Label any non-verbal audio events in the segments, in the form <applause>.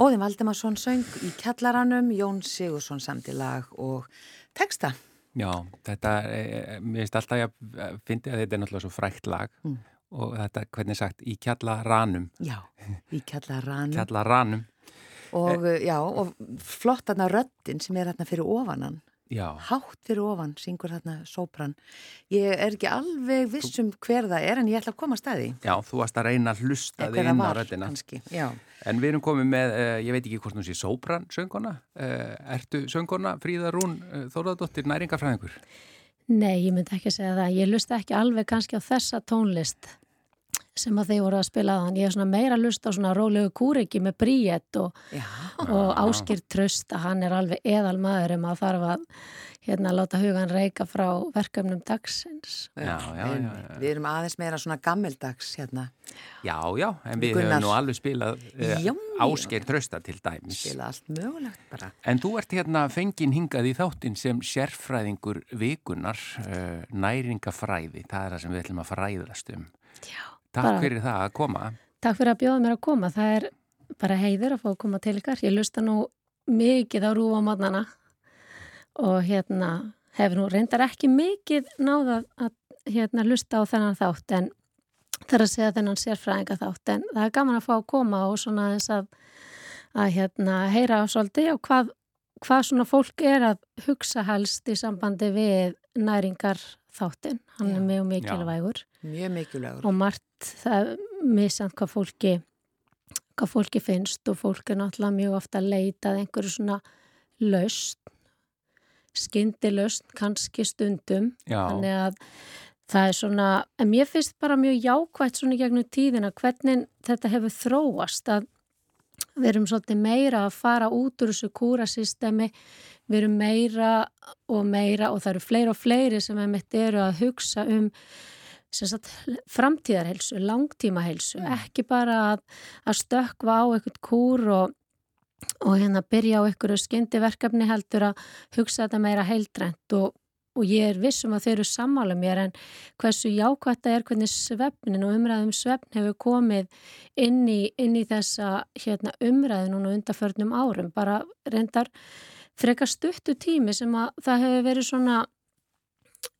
Óðin Valdemarsson söng í kjallaranum, Jón Sigursson samti lag og texta. Já, þetta, er, mér finnst alltaf að finna að þetta er náttúrulega svo frækt lag mm. og þetta, hvernig sagt, í kjallaranum. Já, í kjallaranum. <laughs> Kjallaranum. Og, e já, og flott aðna röttin sem er aðna fyrir ofanan. Já. Hátt fyrir ofan, syngur þarna sópran. Ég er ekki alveg vissum hver það er en ég ætla að koma að staði. Já, þú varst að reyna að hlusta þig inn á já. En við erum komið með, uh, ég veit ekki hvort þú sé sópran söngona. Uh, ertu söngona Fríða Rún uh, Þóraðdóttir næringafræðingur? Nei, ég myndi ekki að segja það. Ég lusta ekki alveg kannski á þessa tónlist sem að þeir voru að spila þann. Ég er svona meira að lusta á svona rólegu kúriki með bríett og, og áskýrt tröst að hann er alveg eðal maður um að þarf að hérna láta hugan reyka frá verkefnum dagsins. Já, já, já, já. Við erum aðeins meira svona gammeldags hérna. Já, já, en við Gunnar. höfum nú alveg spilað uh, áskýrt trösta til dæmis. Spilað allt mögulegt bara. En þú ert hérna fengin hingað í þáttin sem sérfræðingur vikunar, uh, næringafræði, það er það sem við ætlum að fræðast um. Já. Takk bara, fyrir það að koma. Takk fyrir að bjóða mér að koma. Það er bara heiður að fá að koma til ykkar. Ég lusta nú mikið á rúa mótnana og hérna hefur nú reyndar ekki mikið náða að hérna lusta á þennan þátt en það er að segja þennan sérfræðinga þátt en það er gaman að fá að koma og svona þess að, að hérna heyra svolítið og hvað, hvað svona fólk er að hugsa helst í sambandi við næringar þáttinn. Hann Já. er mjög mikilvægur. Mjög mikilvægur. Og margt það misant hvað fólki hvað fólki finnst og fólk er náttúrulega mjög ofta að leita að einhverju svona löst skyndi löst, kannski stundum Já. þannig að það er svona, en mér finnst bara mjög jákvægt svona gegnum tíðina hvernig þetta hefur þróast að við erum svolítið meira að fara út úr þessu kúrasystemi við erum meira og meira og það eru fleiri og fleiri sem er mitt eru að hugsa um sagt, framtíðarhelsu, langtímahelsu, mm. ekki bara að, að stökva á eitthvað kúr og, og hérna byrja á eitthvað skindiverkefni heldur að hugsa þetta meira heildrænt og, og ég er vissum að þeir eru sammála mér en hversu jákvæmt er hvernig svefnin og umræðum svefn hefur komið inn í, inn í þessa hérna, umræðin og undarförnum árum, bara reyndar frekar stuttu tími sem að það hefur verið svona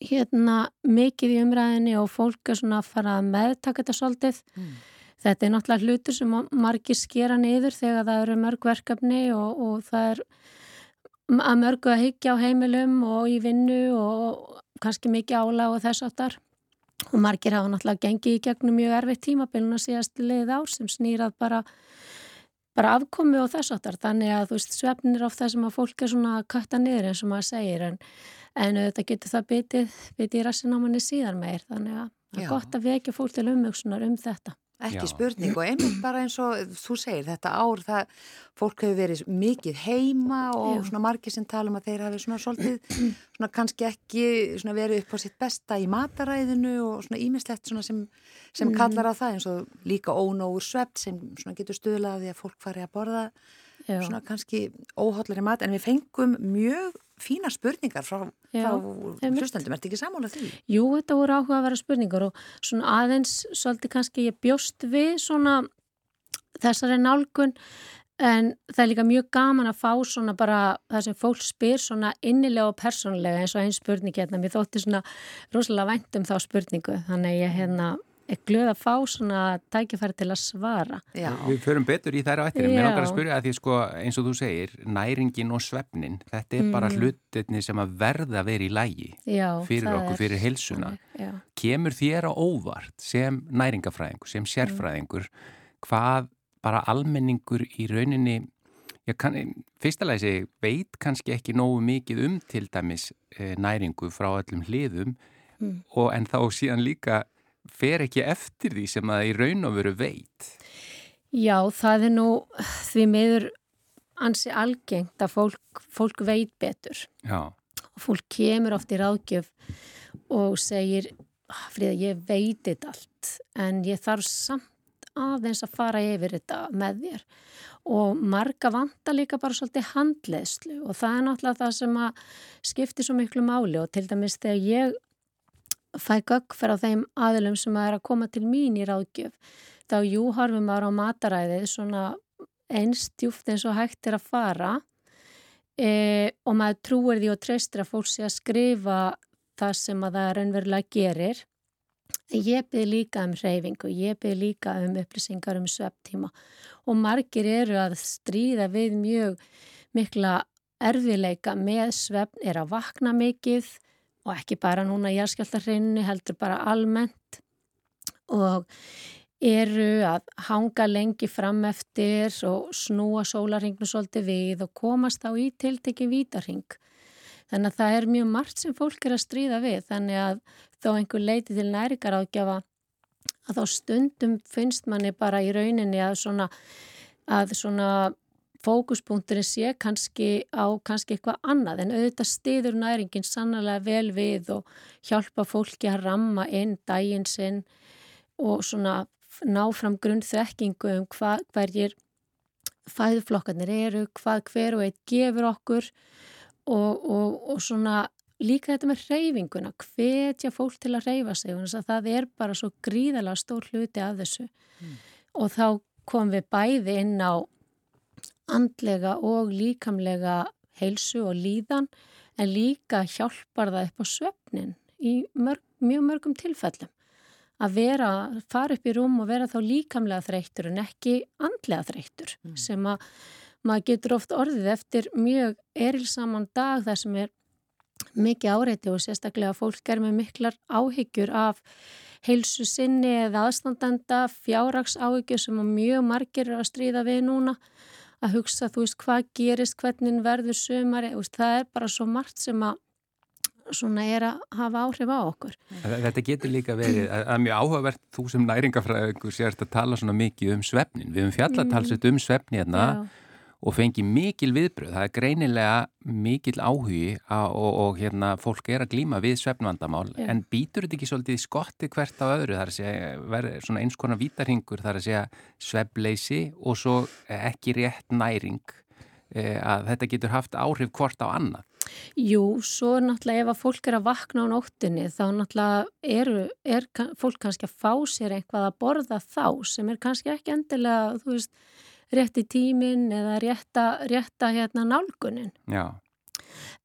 hérna mikið í umræðinni og fólk er svona að fara að meðtaka þetta svolítið. Mm. Þetta er náttúrulega hlutur sem margir skera niður þegar það eru mörgverkefni og, og það er að mörgu að higgja á heimilum og í vinnu og kannski mikið ála og þess aftar. Og margir hafa náttúrulega gengið í gegnum mjög erfitt tímabilin að síðast leið ár sem snýrað bara bara afkomi og þess aftar. Þannig að þú veist svefnir of það sem að fólk er svona að katta niður eins og maður segir en en þetta getur það bitið, bitið í rassin á manni síðan meir þannig að það er gott að vekja fólk til umvöksunar um þetta. Ekki Já. spurning og einmitt bara eins og þú segir þetta ár það fólk hefur verið mikið heima og Já. svona margir sem tala um að þeir hafi svona svolítið <clears throat> svona kannski ekki svona verið upp á sitt besta í mataræðinu og svona ímislegt svona sem, sem mm. kallar á það eins og líka ónóur svept sem svona getur stuðlaði að fólk fari að borða Já. svona kannski óhóllari mat en við fengum mjög fína spurningar frá, frá hlustendum, ert ekki samála því? Jú, þetta voru áhuga að vera spurningar og svona aðeins svolítið kannski ég bjóst við svona þessari nálgun en það er líka mjög gaman að fá svona bara það sem fólk spyr svona innilega og persónulega eins og einn spurning hérna, mér þótti svona rosalega vænt um þá spurningu þannig ég hérna glöð að fá svona tækifæri til að svara. Já. Við förum betur í þær á eittir. Mér langar að spyrja að því sko eins og þú segir, næringin og svefnin, þetta er mm. bara hlutinni sem að verða að vera í lægi Já, fyrir okkur, er, fyrir heilsuna. Já. Kemur þér á óvart sem næringafræðingur, sem sérfræðingur, hvað bara almenningur í rauninni, kann, fyrstulega þessi veit kannski ekki nógu mikið um til dæmis e, næringu frá öllum hliðum mm. og en þá síðan líka fer ekki eftir því sem það í raun og veru veit? Já, það er nú því meður ansi algengt að fólk, fólk veit betur. Já. Fólk kemur oft í ráðgjöf og segir, ah, Fríða, ég veit þetta allt en ég þarf samt aðeins að fara yfir þetta með þér og marga vanta líka bara svolítið handleðslu og það er náttúrulega það sem að skipti svo miklu máli og til dæmis þegar ég fæ gögg fyrir á þeim aðilum sem er að koma til mín í ráðgjöf þá jú horfum maður á mataræðið svona einstjúft eins og hægt er að fara e, og maður trúir því og treystir að fólk sé að skrifa það sem að það raunverulega gerir. Ég byrði líka um reyfingu, ég byrði líka um upplýsingar um svepptíma og margir eru að stríða við mjög mikla erfileika með sveppn er að vakna mikið og ekki bara núna í jæskjáltarhrinni heldur bara almennt og eru að hanga lengi fram eftir og snúa sólarhingnu svolítið við og komast á í tiltekki vítarhing. Þannig að það er mjög margt sem fólk er að stríða við þannig að þó einhver leiti til næringar ágjafa að þá stundum finnst manni bara í rauninni að svona, að svona fókuspunkturinn sé kannski á kannski eitthvað annað en auðvitað stiður næringin sannlega vel við og hjálpa fólki að ramma inn dægin sinn og svona ná fram grunnþekkingu um hvað hverjir fæðuflokkarnir eru, hvað hver og eitt gefur okkur og, og, og svona líka þetta með reyfinguna, hvetja fólk til að reyfa sig, þannig að það er bara svo gríðalega stór hluti af þessu mm. og þá komum við bæði inn á andlega og líkamlega heilsu og líðan en líka hjálpar það upp á svefnin í mörg, mjög mörgum tilfellum að vera, fara upp í rúm og vera þá líkamlega þreyttur en ekki andlega þreyttur mm. sem að maður getur oft orðið eftir mjög erilsaman dag þar sem er mikið áreiti og sérstaklega fólk er með miklar áhyggjur af heilsu sinni eða aðstandenda, fjárrags áhyggjur sem mjög margir er að stríða við núna að hugsa þú veist hvað gerist, hvernig verður sömari, það er bara svo margt sem að svona er að hafa áhrif á okkur. Þetta getur líka verið að, að mjög áhugavert þú sem næringafræðingur sérst að tala svona mikið um svefnin. Við höfum fjallatalsett um svefni hérna og fengi mikil viðbröð. Það er greinilega mikil áhugi og, og hérna fólk er að glýma við svefnvandamál Já. en býtur þetta ekki svolítið skotti hvert á öðru? Það er að segja, eins konar vítarhingur, það er að segja svefleysi og svo ekki rétt næring eh, að þetta getur haft áhrif hvort á annað. Jú, svo náttúrulega ef að fólk er að vakna á nóttinni þá náttúrulega eru, er fólk kannski að fá sér einhvað að borða þá sem er kannski ekki endilega, þú veist, rétt í tímin eða rétta, rétta hérna nálgunin. Já.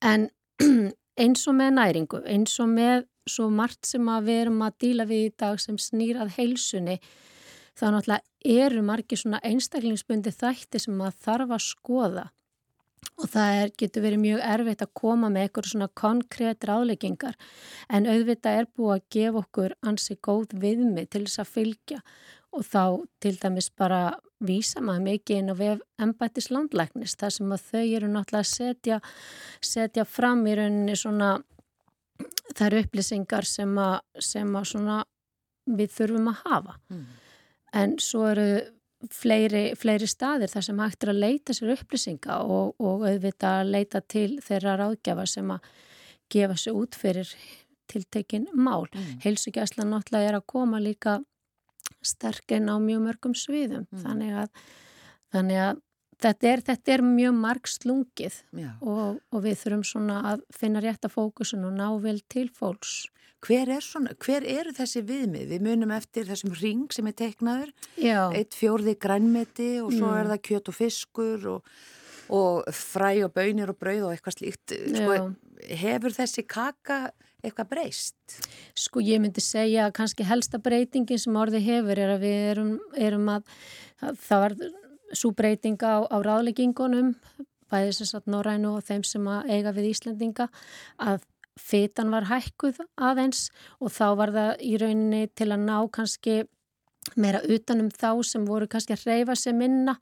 En <clears throat> eins og með næringu, eins og með svo margt sem að við erum að díla við í dag sem snýrað heilsunni, þá náttúrulega eru margi svona einstaklingsbundi þætti sem að þarf að skoða og það er, getur verið mjög erfitt að koma með eitthvað svona konkrétt ráðleggingar en auðvitað er búið að gefa okkur ansi góð viðmið til þess að fylgja og þá til dæmis bara vísa maður mikið inn á vef embættis landlæknis þar sem að þau eru náttúrulega að setja, setja fram í rauninni svona þær upplýsingar sem að, sem að við þurfum að hafa mm. en svo eru fleiri, fleiri staðir þar sem hægt er að leita sér upplýsinga og, og auðvitað að leita til þeirra ráðgjafa sem að gefa sér út fyrir tiltekin mál. Mm. Heilsugjæslan náttúrulega er að koma líka sterkinn á mjög mörgum sviðum mm. þannig, að, þannig að þetta er, þetta er mjög marg slungið og, og við þurfum svona að finna rétt að fókusun og ná vel til fólks hver, er svona, hver eru þessi viðmið? Við munum eftir þessum ring sem er teiknaður, Já. eitt fjórði grænmeti og svo mm. er það kjöt og fiskur og, og fræ og bönir og brauð og eitthvað slíkt. Sko, hefur þessi kaka eitthvað breyst? Sko ég myndi segja að kannski helsta breytingin sem orði hefur er að við erum, erum að, það var svo breyting á, á ráðleggingunum bæðið sem satt Norrænu og þeim sem eiga við Íslandinga að fytan var hækkuð aðeins og þá var það í rauninni til að ná kannski meira utanum þá sem voru kannski að reyfa sig minna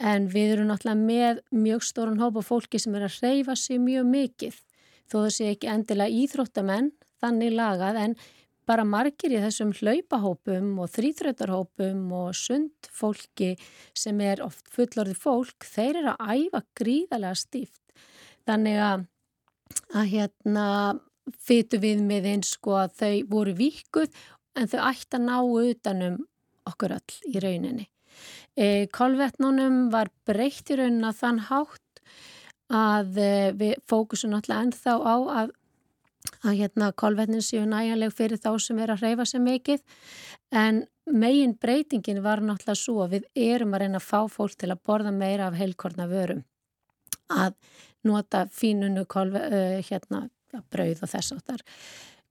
en við erum náttúrulega með mjög stórun hópa fólki sem er að reyfa sig mjög mikið þó það sé ekki endilega íþróttamenn þannig lagað en bara margir í þessum hlaupahópum og þrýþrautarhópum og sundfólki sem er oft fullorði fólk, þeir eru að æfa gríðarlega stíft þannig að að hérna fytu við með eins sko að þau voru vikuð en þau ætti að ná utanum okkur öll í rauninni. E, Kolvetnunum var breytt í rauninna þann hátt að e, við fókusum alltaf ennþá á að, að hérna kolvetnin séu næjanleg fyrir þá sem er að hreyfa sig mikið. En megin breytingin var náttúrulega svo að við erum að reyna að fá fólk til að borða meira af heilkorna vörum. Að nota fínunu kolve, uh, hérna, ja, brauð og þess áttar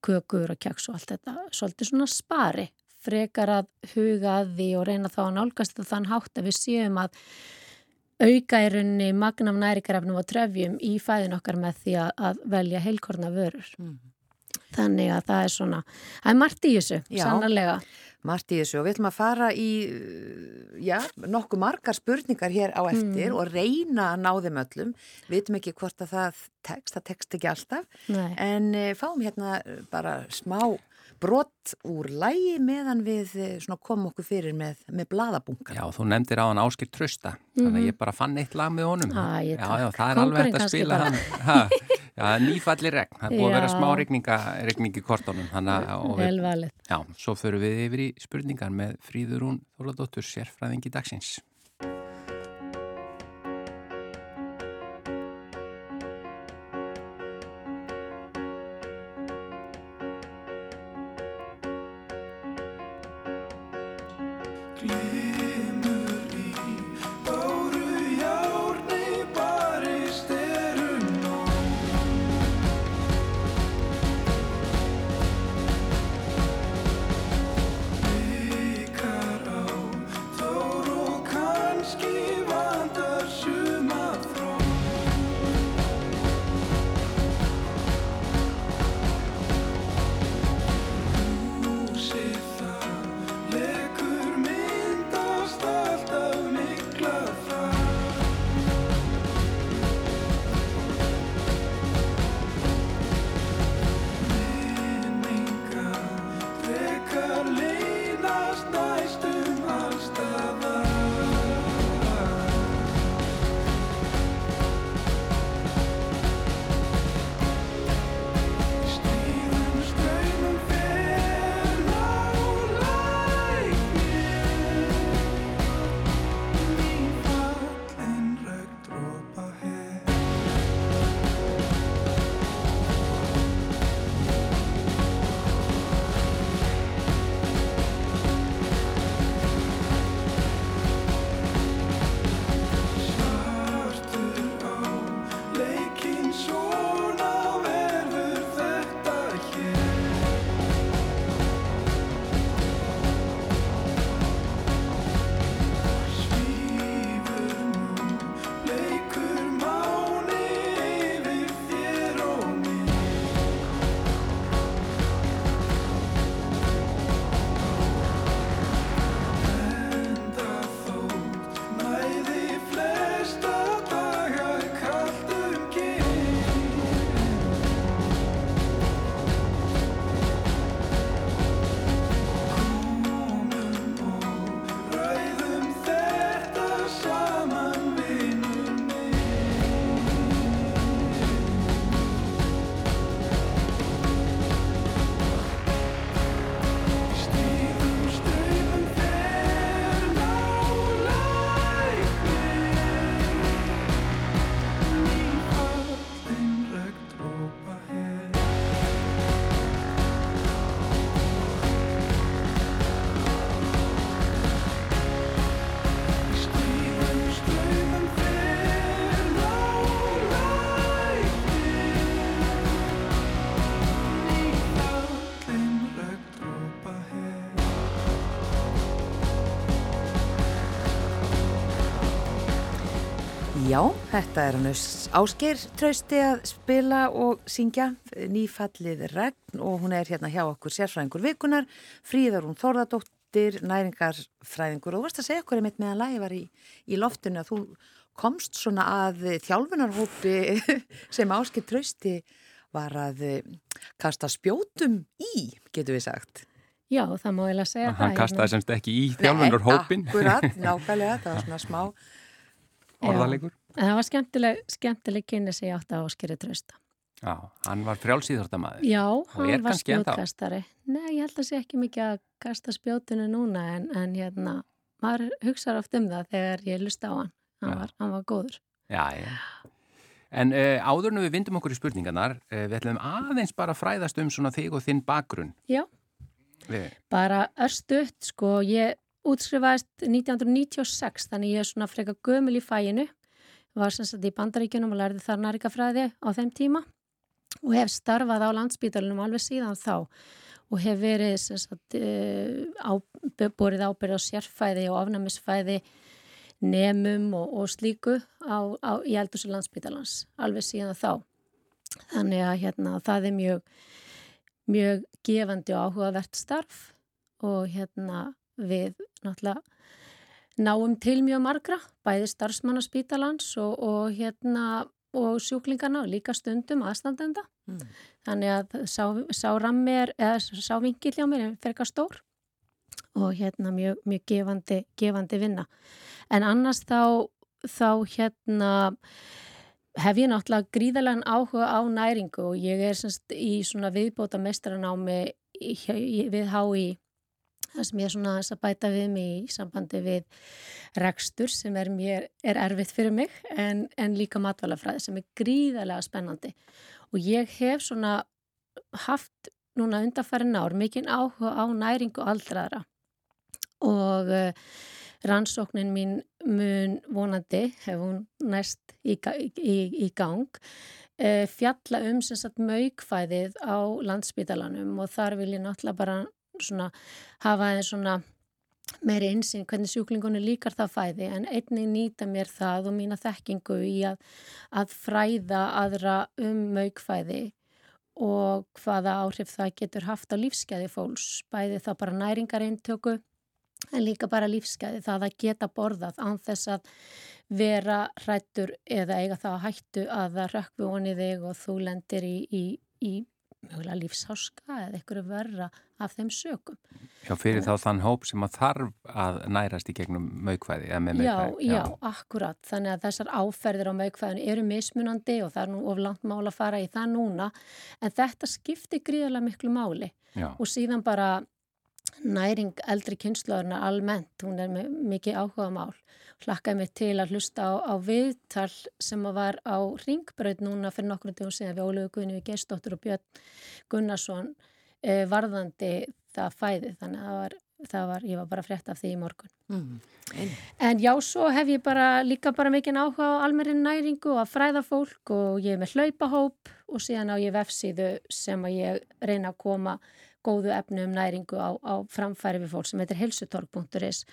kökur og kjaks og allt þetta. Svolítið svona spari frekar að huga að því og reyna þá að nálgast þann hátt að við séum að auka í rauninni magnam nærikarefnum og trefjum í fæðin okkar með því að, velja heilkorna vörur. Mm. Þannig að það er svona, það er margt í þessu, sannarlega. Margt í þessu og við ætlum að fara í, já, nokkuð margar spurningar hér á eftir mm. og reyna að ná þeim öllum. Við veitum ekki hvort að það tekst, það tekst ekki alltaf, Nei. en e, fáum hérna bara smá brott úr lægi meðan við eh, komum okkur fyrir með, með bladabunkan. Já, þú nefndir á hann Áskil Trösta, mm -hmm. þannig að mhm. ég bara fann eitt lag með honum. Ah, já, já, það er alveg hægt að spila hann. Ha, já, nýfalli regn, það er búið að vera smá regning í kortónum. Velvalið. Já, svo förum við yfir í spurningar með Fríðurún Þóladóttur, sérfræðingi dagsins. Já, þetta er hann ásker trausti að spila og syngja nýfallið regn og hún er hérna hjá okkur sérfræðingur vikunar, fríðar hún Þorðardóttir, næringarfræðingur og þú varst að segja okkur einmitt meðan lagi var í, í loftinu að þú komst svona að þjálfunarhópi <laughs> sem ásker trausti var að kasta spjótum í, getur við sagt. Já, það má ég lega segja það. Hann kastaði semst ekki í þjálfunarhópin. Nei, akkurat, <laughs> nákvæmlega, það var svona smá orðalegur. En það var skemmtileg, skemmtileg kynni sem ég átti á Óskeri Trausta. Já, hann var frjálsýðortamæður. Já, hann var spjótkastari. Nei, ég held að sé ekki mikið að kasta spjótinu núna en, en hérna, maður hugsaður oft um það þegar ég lusta á hann. Hann, var, hann var góður. Já, já. En uh, áður en við vindum okkur í spurningarnar, uh, við ætlum aðeins bara fræðast um svona þig og þinn bakgrunn. Já, við. bara örstuðt, sko, ég útskrifaðist 1996, þannig ég er svona freka gömul í fæinu, var sem sagt í bandaríkjunum og lærði þar næringafræði á þeim tíma og hef starfað á landsbítalunum alveg síðan þá og hef verið sagt, eh, á, borið ábyrð á sérfæði og afnæmisfæði nemum og, og slíku á, á, í eldursu landsbytalans alveg síðan þá. Þannig að hérna, það er mjög, mjög gefandi og áhugavert starf og hérna, við náttúrulega náum til mjög margra, bæði starfsmannaspítalans og, og hérna og sjúklingarna og líka stundum aðstandenda. Mm. Þannig að sá, sá rammi er, eða sá vingill hjá mér er eitthvað stór og hérna mjög, mjög gefandi, gefandi vinna. En annars þá, þá hérna hef ég náttúrulega gríðalega áhuga á næringu og ég er semst í svona viðbóta mestranámi við HÍ það sem ég svona að bæta við mig í sambandi við rekstur sem er, mér, er erfitt fyrir mig en, en líka matvælafræði sem er gríðarlega spennandi. Og ég hef svona haft núna undanfærin ár mikinn áhuga á næringu aldraðra. Og uh, rannsóknin mín mun vonandi hefur hún næst í, í, í gang uh, fjalla um sem sagt maukfæðið á landsbytalanum og þar vil ég náttúrulega bara svona hafa þeir svona meiri einsinn hvernig sjúklingunni líkar það fæði en einnig nýta mér það og mína þekkingu í að, að fræða aðra um maukfæði og hvaða áhrif það getur haft á lífskeiði fólks, bæði það bara næringareintöku en líka bara lífskeiði það að geta borðað án þess að vera hrættur eða eiga það að hættu að það rökkvi vonið þig og þú lendir í, í, í mögulega lífsháska eða einhverju verra af þeim sökum. Já, fyrir þá þann hóp sem að þarf að nærast í gegnum maukvæði eða með maukvæði. Já, já, já, akkurat. Þannig að þessar áferðir á maukvæðinu eru mismunandi og það er nú of langt mála að fara í það núna en þetta skiptir gríðarlega miklu máli já. og síðan bara næring eldri kynnslóðurna almennt, hún er með mikið áhuga mál. Hlakkaði mig til að hlusta á, á viðtal sem var á ringbröð núna fyrir nokkrum tíum síðan við Ólegu Gunni við Geistóttur og Björn Gunnarsson eh, varðandi það fæði þannig að það var, það var, ég var bara frétt af því í morgun. Mm, en já, svo hef ég bara líka bara mikinn áhuga á almerinn næringu og að fræða fólk og ég er með hlaupahóp og síðan á ég vefsíðu sem að ég reyna að koma góðu efnu um næringu á, á framfæri við fólk sem heitir helsutorg.is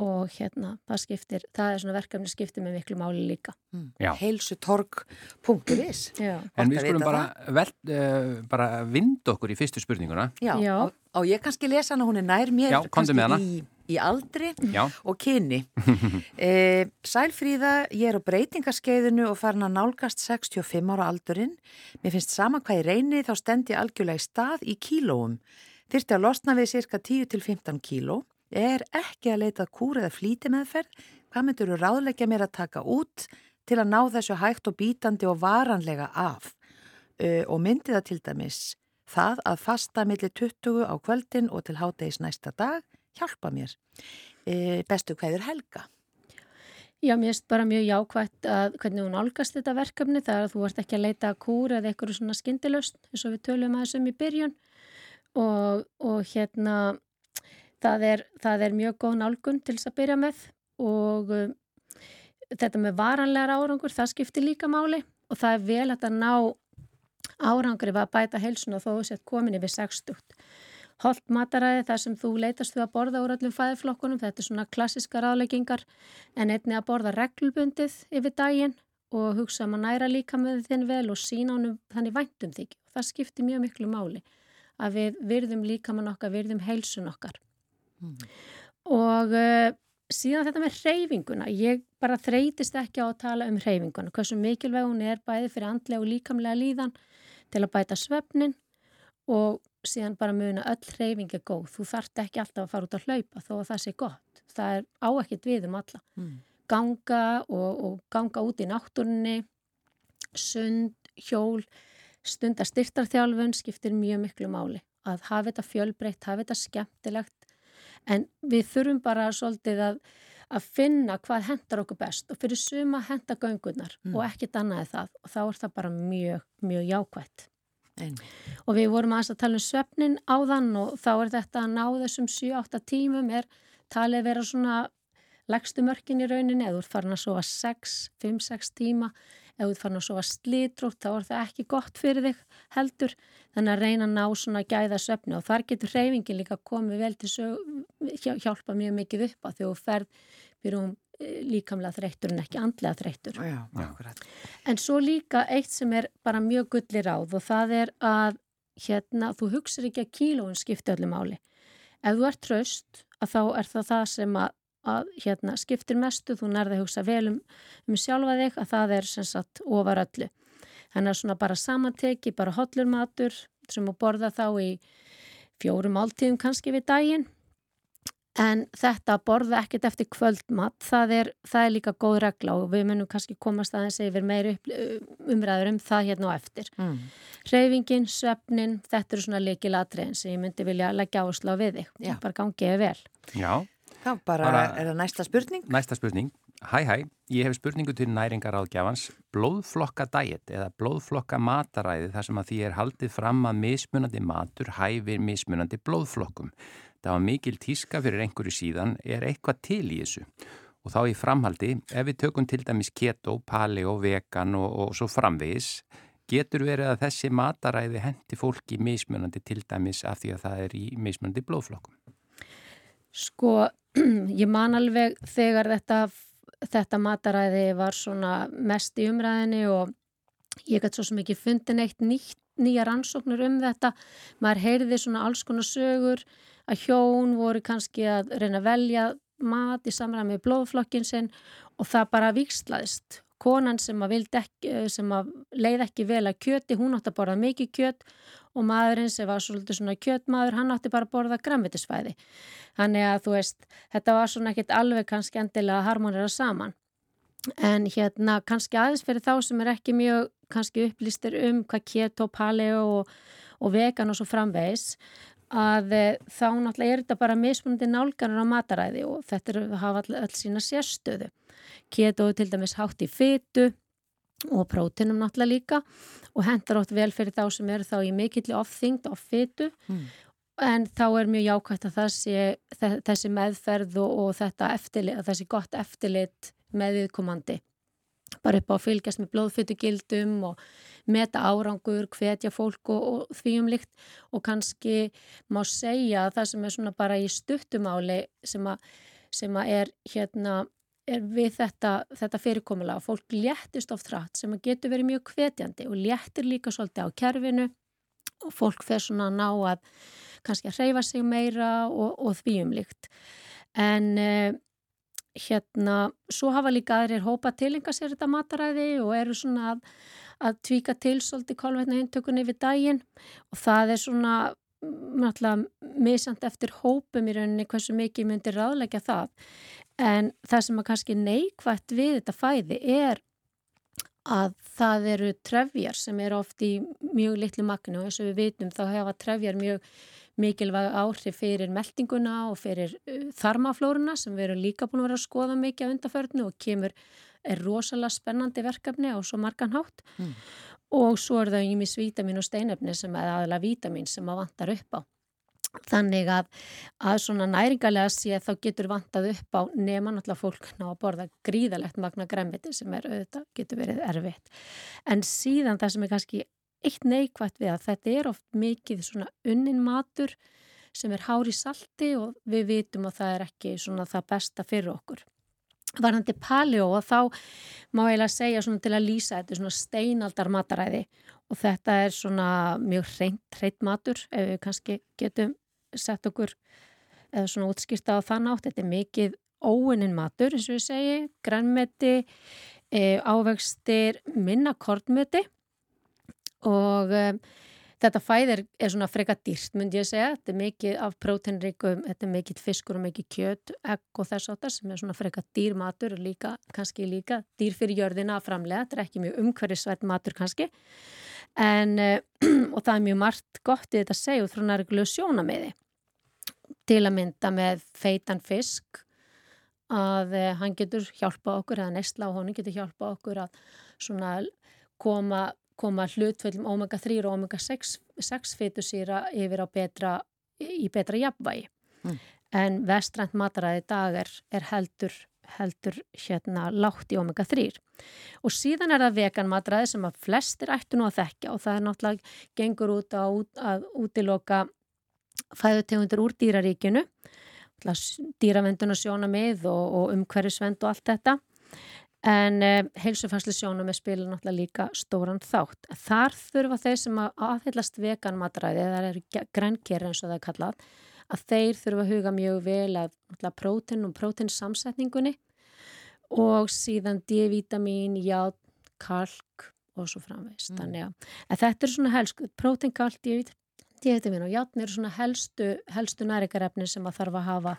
og hérna, það skiptir, það er svona verkefni skiptir með miklu máli líka. Mm. Helsutorg.is En við skulum bara, vel, uh, bara vind okkur í fyrstu spurninguna. Já, Já. Og, og ég kannski lesa hana, hún er nær mér Já, kannski í í aldri Já. og kyni. <laughs> e, Sælfríða, ég er á breytingarskeiðinu og farin að nálgast 65 ára aldurinn. Mér finnst sama hvað ég reyni þá stend ég algjörlega í stað í kílóum. Þyrsti að losna við cirka 10-15 kíló. Er ekki að leita kúr eða flíti meðferð. Hvað myndur þú ráðleggja mér að taka út til að ná þessu hægt og bítandi og varanlega af? E, og myndi það til dæmis það að fasta millir 20 á kvöldin og til háttegis næsta dag hjálpa mér. E, bestu hvaður Helga? Já, mér finnst bara mjög jákvægt að hvernig hún álgast þetta verkefni það er að þú ert ekki að leita að kúra eða eitthvað svona skindilöst eins og við tölum að þessum í byrjun og, og hérna það er, það er mjög góð nálgun til þess að byrja með og um, þetta með varanlegar árangur það skiptir líka máli og það er vel að ná árangur ef að bæta helsun og þó sett komin yfir 60 Holt mataræði þar sem þú leitast við að borða úr öllum fæðiflokkunum, þetta er svona klassiska ráðleggingar en einni að borða reglubundið yfir daginn og hugsa um að næra líka með þinn vel og sína honum þannig væntum þig. Það skiptir mjög miklu máli að við virðum líka með nokkar, virðum heilsun okkar. Mm. Og uh, síðan þetta með reyfinguna, ég bara þreytist ekki á að tala um reyfinguna, hversu mikilvæg hún er bæði fyrir andlega og líkamlega líðan til að bæta svefnin og síðan bara muna öll hreyfing er góð. Þú þart ekki alltaf að fara út að hlaupa þó að það sé gott, það er á ekkert við um alla. Mm. ganga og, og ganga út í náttúrunni sund, hjól stundar styrtarþjálfun skiptir mjög miklu máli. Að hafa þetta fjölbreytt, hafa þetta skemmtilegt. En við þurfum bara svolítið að að finna hvað hendar okkur best. Og fyrir suma henda göngunar mm. og ekkit annaði það. Og þá er það bara mjög, mjög jákvætt. Og við vorum aðeins að tala um svefnin á þann og þá er þetta að ná þessum 7-8 tímum er talið vera svona legstu mörkin í rauninni. Eða þú ert farin að sofa 6, 5-6 tíma ef þú ert farin að sofa slítrótt þá er það ekki gott fyrir þig heldur. Þannig að reyna að ná svona gæða söfni og þar getur hreyfingin líka komið vel til að hjálpa mjög mikið upp að þú ferð fyrir um líkamlega þreyttur en ekki andlega þreyttur. Já, en svo líka eitt sem er bara mjög gullir áð og það er að hérna, þú hugser ekki að kílóin skipti öllu máli. Ef þú ert tröst að þá er það það sem að að hérna, skiptir mestu, þú nærði að hugsa vel um, um sjálfa þig að það er sem sagt ofar öllu. Þannig að svona bara samanteki, bara hotlur matur sem að borða þá í fjórum áltíðum kannski við daginn en þetta að borða ekkert eftir kvöldmat, það er, það er líka góð regla og við munum kannski komast aðeins yfir meiri umræður um það hérna á eftir. Mm. Hreyfingin, söfnin, þetta eru svona leikilatriðin sem ég myndi vilja leggja áherslu á við þig, bara gangiði vel. Já. Þá bara, bara er það næsta spurning? Næsta spurning. Hæ, hæ, ég hef spurningu til næringaráðgjafans blóðflokka dæet eða blóðflokka mataræði þar sem að því er haldið fram að mismunandi matur hæfir mismunandi blóðflokkum. Það var mikil tíska fyrir einhverju síðan er eitthvað til í þessu og þá í framhaldi ef við tökum til dæmis keto, paleo, vegan og, og svo framvegis getur verið að þessi mataræði hendi fólki mismunandi til dæmis af því að það er í mismunandi blóðflokkum. Sko <clears throat> ég man alveg þegar þetta, þetta mataræði var svona mest í umræðinni og ég gæti svo sem ekki fundin eitt nýtt, nýja rannsóknur um þetta. Maður heyrði svona alls konar sögur að hjón voru kannski að reyna að velja mat í samræmi með blóðflokkin sinn og það bara vikslaðist. Konan sem að, ekki, sem að leið ekki vel að kjöti, hún átti að borða mikið kjött og maðurinn sem var svolítið svona kjötmaður, hann átti bara að borða grammetisfæði. Þannig að þú veist, þetta var svona ekkit alveg kannski endilega harmonera saman. En hérna kannski aðeins fyrir þá sem er ekki mjög kannski upplýstir um hvað keto, paleo og, og vegan og svo framvegs að e, þá náttúrulega er þetta bara mismunandi nálganur á mataræði og þetta er að hafa all, all sína sérstöðu. Keto til dæmis hátt í fytu og prótinum náttúrulega líka og hendar átt vel fyrir þá sem eru þá í mikill ofþyngd og fytu mm. en þá er mjög jákvæmt að sé, þessi meðferð og, og þetta eftirlit, þessi gott eftirlit meðviðkomandi bara upp á að fylgjast með blóðfytugildum og meta árangur, hvetja fólk og, og því umlikt og kannski má segja að það sem er svona bara í stuttumáli sem að, sem að er hérna er við þetta, þetta fyrirkomulega fólk léttist oft rætt sem getur verið mjög hvetjandi og léttir líka svolítið á kerfinu. Og fólk fer svona að ná að kannski að hreyfa sig meira og, og því umlikt en uh, hérna svo hafa líka aðrir hópa tilenga sér þetta mataræði og eru svona að, að tvíka til svolítið kólvetna hintökunni við daginn. Og það er svona náttúrulega misant eftir hópum í rauninni hversu mikið myndir ráðleggja það. En það sem er kannski neikvægt við þetta fæði er að það eru trefjar sem eru oft í mjög litlu magnu og eins og við vitum þá hefa trefjar mjög mikilvæg áhrif fyrir meldinguna og fyrir uh, þarmaflóruna sem við erum líka búin að vera að skoða mikið á undarförnu og kemur er rosalega spennandi verkefni á svo margan hátt mm. og svo er það ímis vítamin og steinöfni sem er aðalega vítamin sem að vantar upp á. Þannig að, að svona næringarlega sé þá getur vantað upp á nema náttúrulega fólk ná að borða gríðalegt magna gremmiti sem er auðvitað getur verið erfitt. En síðan það sem er kannski eitt neikvægt við að þetta er oft mikið svona unnin matur sem er hári salti og við vitum að það er ekki svona það besta fyrir okkur. Varðandi paleo og þá má ég að segja svona til að lýsa þetta svona steinaldar mataræði og þetta er svona mjög hreint hreitt matur ef við kannski getum sett okkur eða svona útskýrta á þann átt þetta er mikið óinnin matur eins og ég segi, grænmeti e, ávegstir minna kortmeti og e, þetta fæðir er svona freka dýrt myndi ég segja, þetta er mikið af prótenrikum, þetta er mikið fiskur og mikið kjöt, egg og þess áttar sem er svona freka dýr matur og líka, kannski líka dýr fyrir jörðina að framlega, þetta er ekki mjög umhverfisvært matur kannski. En e, <clears throat> og það er mjög margt gott í þetta segju frá nærglu sjónamiði til að mynda með feitan fisk að eh, hann getur hjálpa okkur eða neistla á honum getur hjálpa okkur að svona koma, koma hlutföllum omega-3 og omega-6 fytusýra yfir á betra, í betra jafnvægi. Mm. En vestrænt mataræði dag er, er heldur heldur hérna látt í omega-3 og síðan er það veganmatræði sem að flestir ættu nú að þekka og það er náttúrulega gengur út á að útiloka fæðutegundur úr dýraríkinu dýravendun og sjónamið og, og umhverjusvend og allt þetta en eh, heilsufæslu sjónamið spila náttúrulega líka stóran þátt. Þar þurfa þeir sem að aðhyllast veganmatræði, það eru grænker eins og það er kallað að þeir þurfa að huga mjög vel að prótin og prótinsamsetningunni og síðan D-vitamin, ját, kalk og svo framveist. Mm. Þannig að þetta er svona helst, prótin, kalk, D-vitamin og játn eru svona helstu, helstu nærikarefni sem að þarf að hafa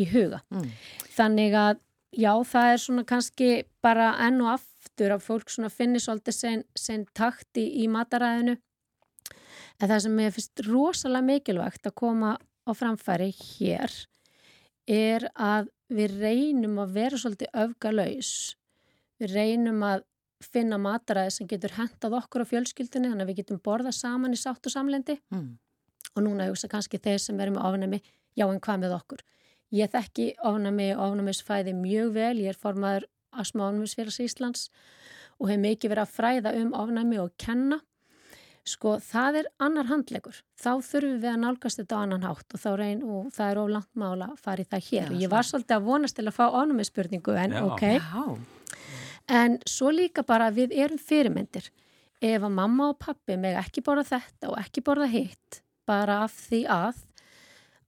í huga. Mm. Þannig að já, það er svona kannski bara enn og aftur að fólk svona finnir svolítið sen, sen takti í mataræðinu en það sem ég finnst rosalega mikilvægt að koma á framfæri hér er að við reynum að vera svolítið öfgalaus. Við reynum að finna mataræði sem getur hendað okkur á fjölskyldunni þannig að við getum borða saman í sátt og samlendi mm. og núna hugsa kannski þeir sem verður með ofnami, já en hvað með okkur? Ég þekki ofnami og ofnamisfæði mjög vel, ég er formaður Asma Ofnamisfélags Íslands og hef mikið verið að fræða um ofnami og kenna Sko það er annar handlegur, þá þurfum við að nálgast þetta á annan hátt og, reyn, og það er oflant mála að fara í það hér. Já, ég var svolítið að vonast til að fá ánum með spurningu en Já. ok. Já. En svo líka bara við erum fyrirmyndir. Ef að mamma og pappi meg ekki borða þetta og ekki borða hitt bara af því að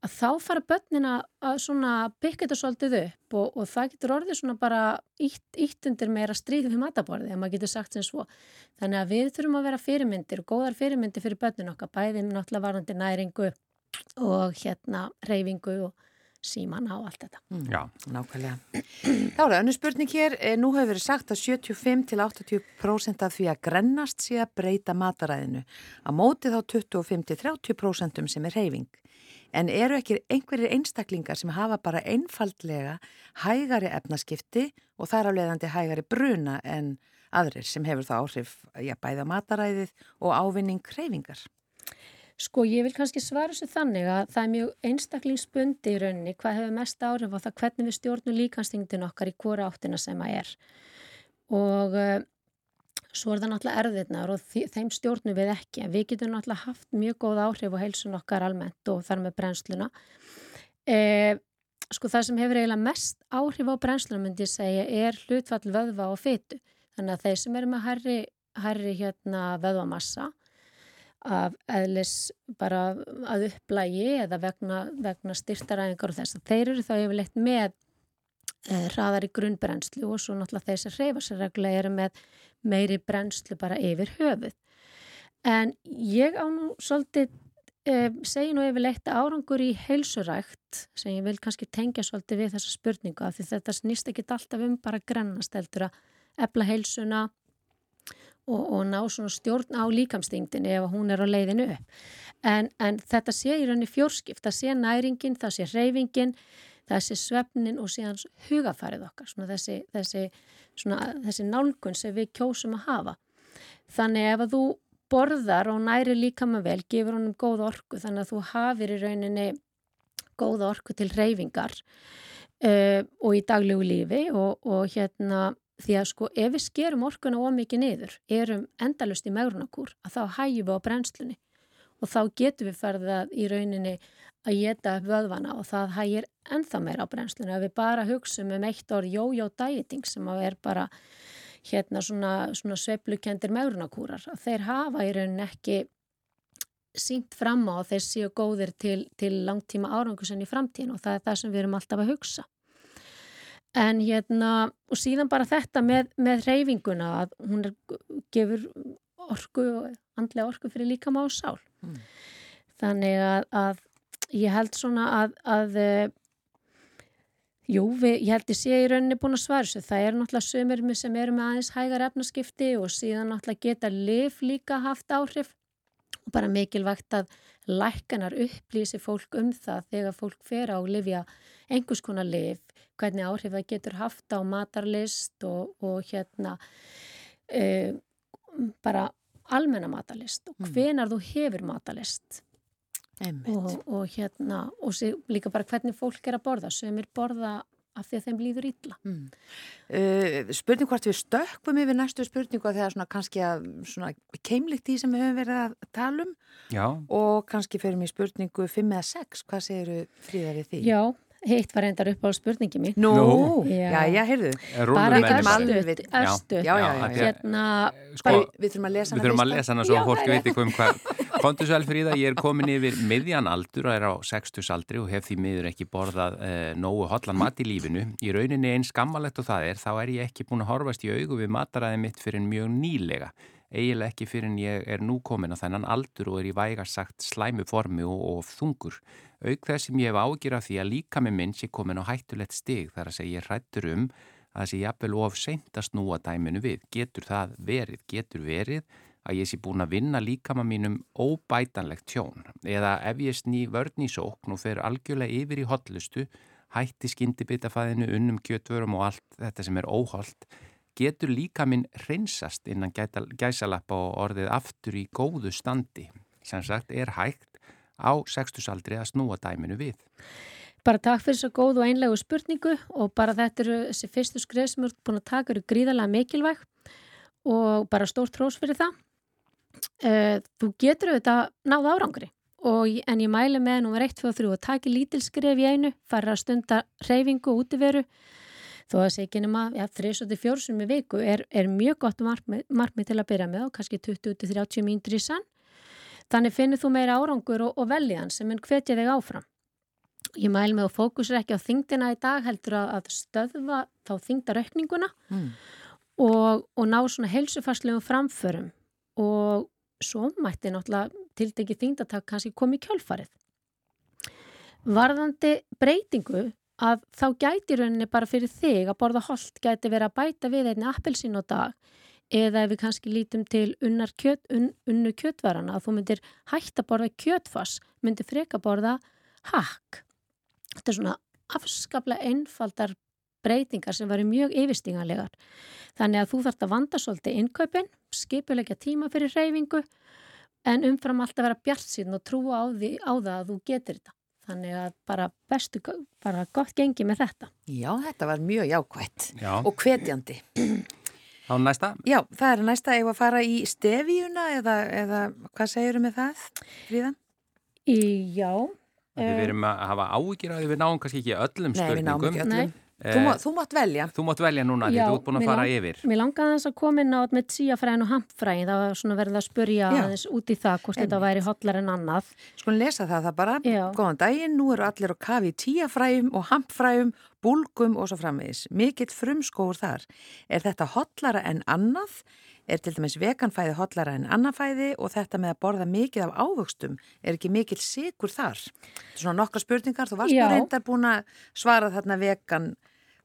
að þá fara börnina að svona byggja þetta svolítið upp og, og það getur orðið svona bara ítt, ítt undir meira stríð við mataborði, ef maður getur sagt sem svo. Þannig að við þurfum að vera fyrirmyndir og góðar fyrirmyndir fyrir börnin okkar, bæðið náttúrulega varandi næringu og hérna reyfingu og síman á allt þetta. Mm, já, nákvæmlega. Þá er það önnu spurning hér, eh, nú hefur verið sagt að 75-80% af því að grennast sé að breyta mataræðinu, að móti þá 25-30% sem er reyfing. En eru ekki einhverjir einstaklingar sem hafa bara einfaldlega hægari efnaskipti og þar á leiðandi hægari bruna en aðrir sem hefur það áhrif að bæða mataræðið og ávinning kreyfingar? Sko ég vil kannski svara þessu þannig að það er mjög einstaklingsbundi í rauninni hvað hefur mest áhrif á það hvernig við stjórnum líkanstingin okkar í hvora áttina sem að er. Og uh, Svo er það náttúrulega erðirnar og þeim stjórnum við ekki við getum náttúrulega haft mjög góð áhrif á heilsun okkar almennt og þar með brennsluna. E, sko það sem hefur eiginlega mest áhrif á brennsluna myndi ég segja er hlutfall vöðva og fytu. Þannig að þeir sem eru með herri, herri hérna vöðvamassa af eðlis bara að upplægi eða vegna, vegna styrtaræðingar og þess að þeir eru þá yfirleitt með hraðar í grunnbrennslu og svo náttúrulega þeir sem reyfa sér regla eru með meiri brennslu bara yfir höfuð. En ég á nú svolítið, eh, segi nú yfirleitt árangur í heilsurækt sem ég vil kannski tengja svolítið við þessa spurningu af því þetta snýst ekki alltaf um bara grennast heldur að ebla heilsuna og, og ná svona stjórn á líkamstingdini ef hún er á leiðinu upp. En, en þetta sé í rauninni fjórskipt, það sé næringin, það sé reyfingin, sé svefnin og síðan hugafarið okkar, svona þessi, þessi svona, þessi nálgun sem við kjósum að hafa. Þannig ef að þú borðar og næri líka með vel, gefur honum góð orku þannig að þú hafir í rauninni góð orku til reyfingar uh, og í daglegu lífi og, og hérna því að sko ef við skerum orkuna ómikið niður, erum endalust í megrunakúr að þá hægjum við á brennslunni og þá getum við ferðað í rauninni að geta vöðvana og það hægir ennþá meira á brennslunni. Að við bara hugsaum um eitt orð jójó dieting sem að er bara hérna svona, svona sveiplukendir megrunakúrar að þeir hafa í rauninni ekki sínt fram á að þeir séu góðir til, til langtíma árangusin í framtíðin og það er það sem við erum alltaf að hugsa. En hérna og síðan bara þetta með, með reyfinguna að hún er, gefur orku og andlega orku fyrir líka má sál. Mm. þannig að, að ég held svona að, að uh, jú, við, ég held ég sé í rauninni búin að svara þessu, það er náttúrulega sömur sem eru með aðeins hægar efnaskipti og síðan náttúrulega geta liv líka haft áhrif. Og bara mikilvægt að lækkanar upplýsi fólk um það þegar fólk fer á að lifja einhvers konar liv, hvernig áhrif það getur haft á matarlist og, og hérna e, bara almenna matarlist og mm. hvenar þú hefur matarlist og, og hérna og sé, líka bara hvernig fólk er að borða sem er borða af því að þeim líður illa. Mm. Uh, spurning hvort við stökkum yfir næstu spurningu að það er svona kannski að svona keimlikt í sem við höfum verið að tala um Já. og kannski fyrir mig spurningu 5 eða 6, hvað segir fríðar í því? Já, Heitt var reyndar upp á spurningi mín. Nú, no. já, já, já, heyrðu. Bara örstuð. Já, já, já. Hérna, sko, bara, við þurfum að lesa hana. Við þurfum að lesa hana svo já, fólk veit ekki um hvað. Kontu svo elfríða, ég er komin yfir miðjan aldur og er á 60 aldri og hef því miður ekki borðað eh, nógu hotlan mat í lífinu. Í rauninni einn skammalegt og það er, þá er ég ekki búin að horfast í augu við mataræði mitt fyrir mjög nýlega eiginlega ekki fyrir en ég er nú komin á þennan aldur og er í væga sagt slæmu formi og, og þungur. Auk þess sem ég hef ágjur af því að líka með minn sé komin á hættulegt stig þar að segja ég hrættur um að sé jafnvel of seint að snúa dæminu við. Getur það verið? Getur verið að ég sé búin að vinna líka með mínum óbætanlegt tjón? Eða ef ég sný vörn í sókn og fer algjörlega yfir í hotlustu, hætti skyndibitafæðinu, unnum kjötvörum og allt þetta sem er óholt, getur líka minn hreinsast innan gæsalappa og orðið aftur í góðu standi. Sem sagt er hægt á sextusaldri að snúa dæminu við. Bara takk fyrir svo góð og einlegu spurningu og bara þetta eru þessi fyrstu skrif sem eru búin að taka eru gríðarlega mikilvæg og bara stórt trós fyrir það. Eh, þú getur auðvitað náð árangri og, en ég mæli með nummer 1, 2 og 3 og taki lítilskref í einu, fara að stunda reyfingu og útiveru þó að ekki nema ja, 3-4 sem í viku er, er mjög gott markmið, markmið til að byrja með og kannski 20-30 mínútur í sann þannig finnir þú meira árangur og, og veljan sem mun hvetja þig áfram. Ég mæl með að fókusur ekki á þingdina í dag heldur að, að stöðva þá þingdaraukninguna mm. og, og ná svona heilsufarslegum framförum. Og svo mætti náttúrulega tildegi þingdatak kannski komið kjálfarið Varðandi breytingu að þá gæti rauninni bara fyrir þig að borða hold gæti verið að bæta við einni appelsín á dag eða ef við kannski lítum til kjöt, un, unnu kjötvarana að þú myndir hægt að borða kjötfass myndir freka borða hakk. Þetta er svona afskaplega einfaldar breytingar sem varu mjög yfirstíganlegar. Þannig að þú þarfst að vanda svolítið innkaupin, skipulegja tíma fyrir reyfingu en umfram allt að vera bjart síðan og trúa á, því, á það að þú getur þetta Þannig að bara bestu, bara gott gengi með þetta. Já, þetta var mjög jákvætt Já. og hvetjandi. Á næsta? Já, það er næsta ef að fara í stefíuna eða, eða hvað segir þú með það, Fríðan? Já. Við verum að hafa ágjur að við náum kannski ekki öllum spurningum. Nei, við náum ekki öllum. Nei. Þú, má, þú mátt velja. Þú mátt velja núna því þú ert búin að fara lang, yfir. Mér langaði þess að koma inn á með tíafræðin og hampfræðin. Það var svona verið að spurja aðeins út í það hvort en, þetta væri hotlar en annað. Sko lesa það það bara. Já. Góðan daginn, nú eru allir á kafi tíafræðum og hampfræðum, búlgum og svo framvegis. Mikill frumskóur þar. Er þetta hotlara en annað? Er til dæmis veganfæði hotlara en annafæði og þetta með að borða mikið af ávöxtum er ekki mikil sigur þar. Svona nokkar spurningar, þú varst bara reyndar búin að svara þarna vegan,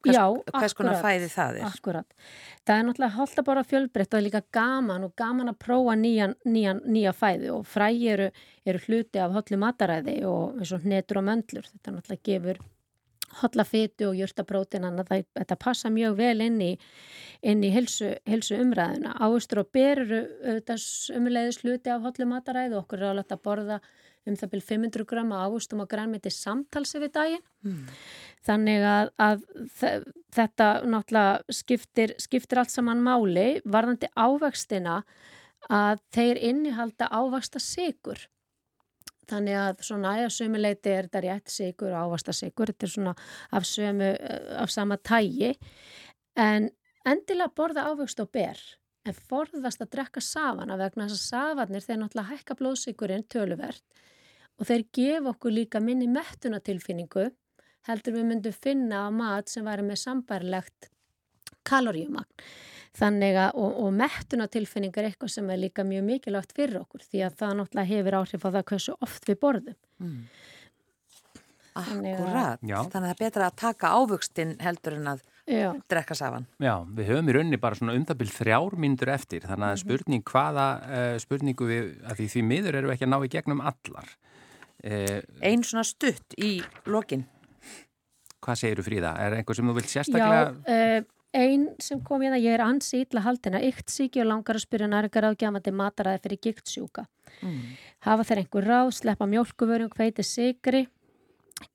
hvers, Já, hvers konar fæði það er. Akkurat. Það er náttúrulega holdt að borða fjölbreytt og er líka gaman og gaman að prófa nýjan, nýjan, nýja fæði og fræ eru, eru hluti af hotlu mataræði og hnetur og möndlur. Þetta náttúrulega gefur hotlafytu og jörtaprótin þannig að þetta passa mjög vel inn í, inn í helsu, helsu umræðuna. Áustur og ber eru umleiðis hluti af hotlu mataræði og okkur er alveg að borða um það byrj 500 gramma águstum og grænmeti samtalsi við daginn. Mm. Þannig að, að þetta náttúrulega skiptir, skiptir allt saman máli varðandi ávextina að þeir innihalda ávexta sigur Þannig að svona að sömuleiti er þetta rétt sigur og ávasta sigur, þetta er svona af sömu, eh, af sama tægi en endilega borða ávöxt og ber. En forðast að drekka safana vegna þess að safanir þeir náttúrulega hækka blóðsigurinn töluvert. Og þeir gefa okkur líka minni mettunatilfinningu heldur við myndum finna á mat sem væri með sambærlegt kaloríumagn. Þannig að, og, og mettunatilfinning er eitthvað sem er líka mjög mikilvægt fyrir okkur því að það náttúrulega hefur áhrif á það hversu oft við borðum. Mm. Akkurat, þannig að það er betra að taka ávöxtin heldur en að Já. drekka safan. Já, við höfum í rauninni bara svona umdabil þrjár myndur eftir, þannig að mhm. spurning hvaða uh, spurningu við, að því því miður eru við ekki að ná í gegnum allar. Uh, Einn svona stutt í lokin. hvað segir þú Fríða? Er einhver sem þú vilt sérstaklega? Já, uh, einn sem kom hérna, ég er ansi ítla haldina, ykt síki og langar að spyrja næringar ágjamandi mataræði fyrir giktsjúka. Mm. Hafa þeir einhver ráð, sleppa mjölkuvörum, hveiti sigri,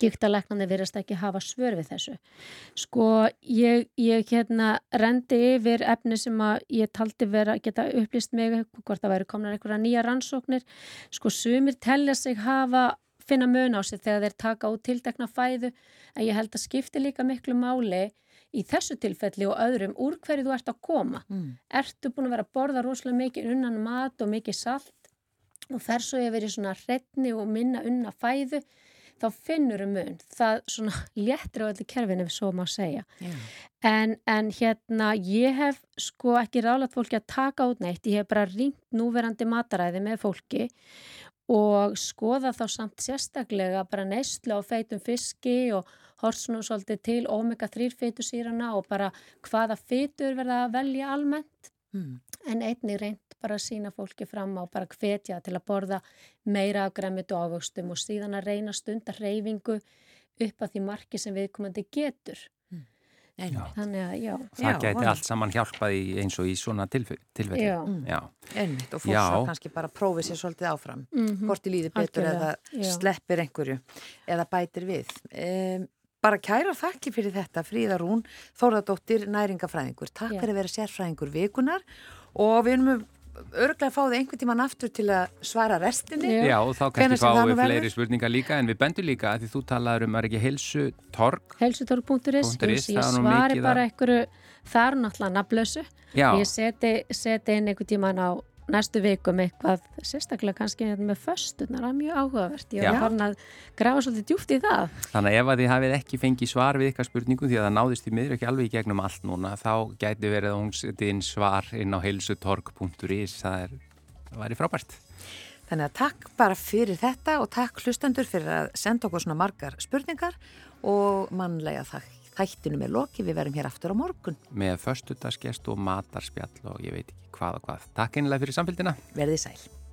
giktaleknandi virðast ekki hafa svör við þessu. Sko, ég, ég hérna rendi yfir efni sem að ég taldi vera geta upplýst mig hvort það væri komin einhverja nýja rannsóknir. Sko, sumir tellja sig hafa finna mun á sig þegar þeir taka út tildekna fæðu en ég held að skipti líka miklu máli í þessu tilfelli og öðrum úr hverju þú ert að koma. Mm. Ertu búin að vera að borða rosalega mikið unnan mat og mikið salt og svo yfir í svona hretni og minna unna fæðu þá finnur um mun. Það svona léttir á öllu kerfinu ef svo má segja. Yeah. En, en hérna ég hef sko ekki rálat fólki að taka út neitt. Ég hef bara ringt núverandi mataræði með fólki og skoða þá samt sérstaklega bara neyslu á feitum fiski og horsnum svolítið til omega-3 feitusýrana og bara hvaða feitur verða að velja almennt mm. en einni reynd bara að sína fólki fram á bara hvetja til að borða meira af græmitu ávöxtum og síðan að reyna stundar reyfingu upp að því marki sem viðkomandi getur Þannig að, já. Það já, geti allt saman hjálpað í eins og í svona tilfelli. Já. já. Einmitt og fólk sá kannski bara prófið sér svolítið áfram. Mm -hmm. Hvort í líði betur Alkjörlega. eða sleppir einhverju eða bætir við. Um, bara kæra þakki fyrir þetta Fríða Rún, Þóraðdóttir, næringafræðingur. Takk fyrir að vera sérfræðingur vikunar og við erum örglega að fá þið einhvern tíman aftur til að svara restinni. Já, og þá kannski fáum við fleiri spurningar líka, en við bendum líka að því þú talaður um að ekki helsutorg. Helsutorg.is, ég svari bara einhverju þar náttúrulega naflösu. Ég seti, seti inn einhvern tíman á næstu vikum eitthvað sérstaklega kannski með föstunar, það er mjög áhugavert. Ég var farin að grafa svolítið djúft í það. Þannig að ef að þið hafið ekki fengið svar við ykkar spurningu því að það náðist í miður ekki alveg í gegnum allt núna, þá gæti verið að hún setið inn svar inn á heilsutorg.is það er, það væri frábært. Þannig að takk bara fyrir þetta og takk hlustendur fyrir að senda okkur svona margar spurningar og mannlega þakk Þættinu með loki, við verum hér aftur á morgun. Með förstutaskest og matarspjall og ég veit ekki hvað og hvað. Takk einlega fyrir samfélgina. Verðið sæl.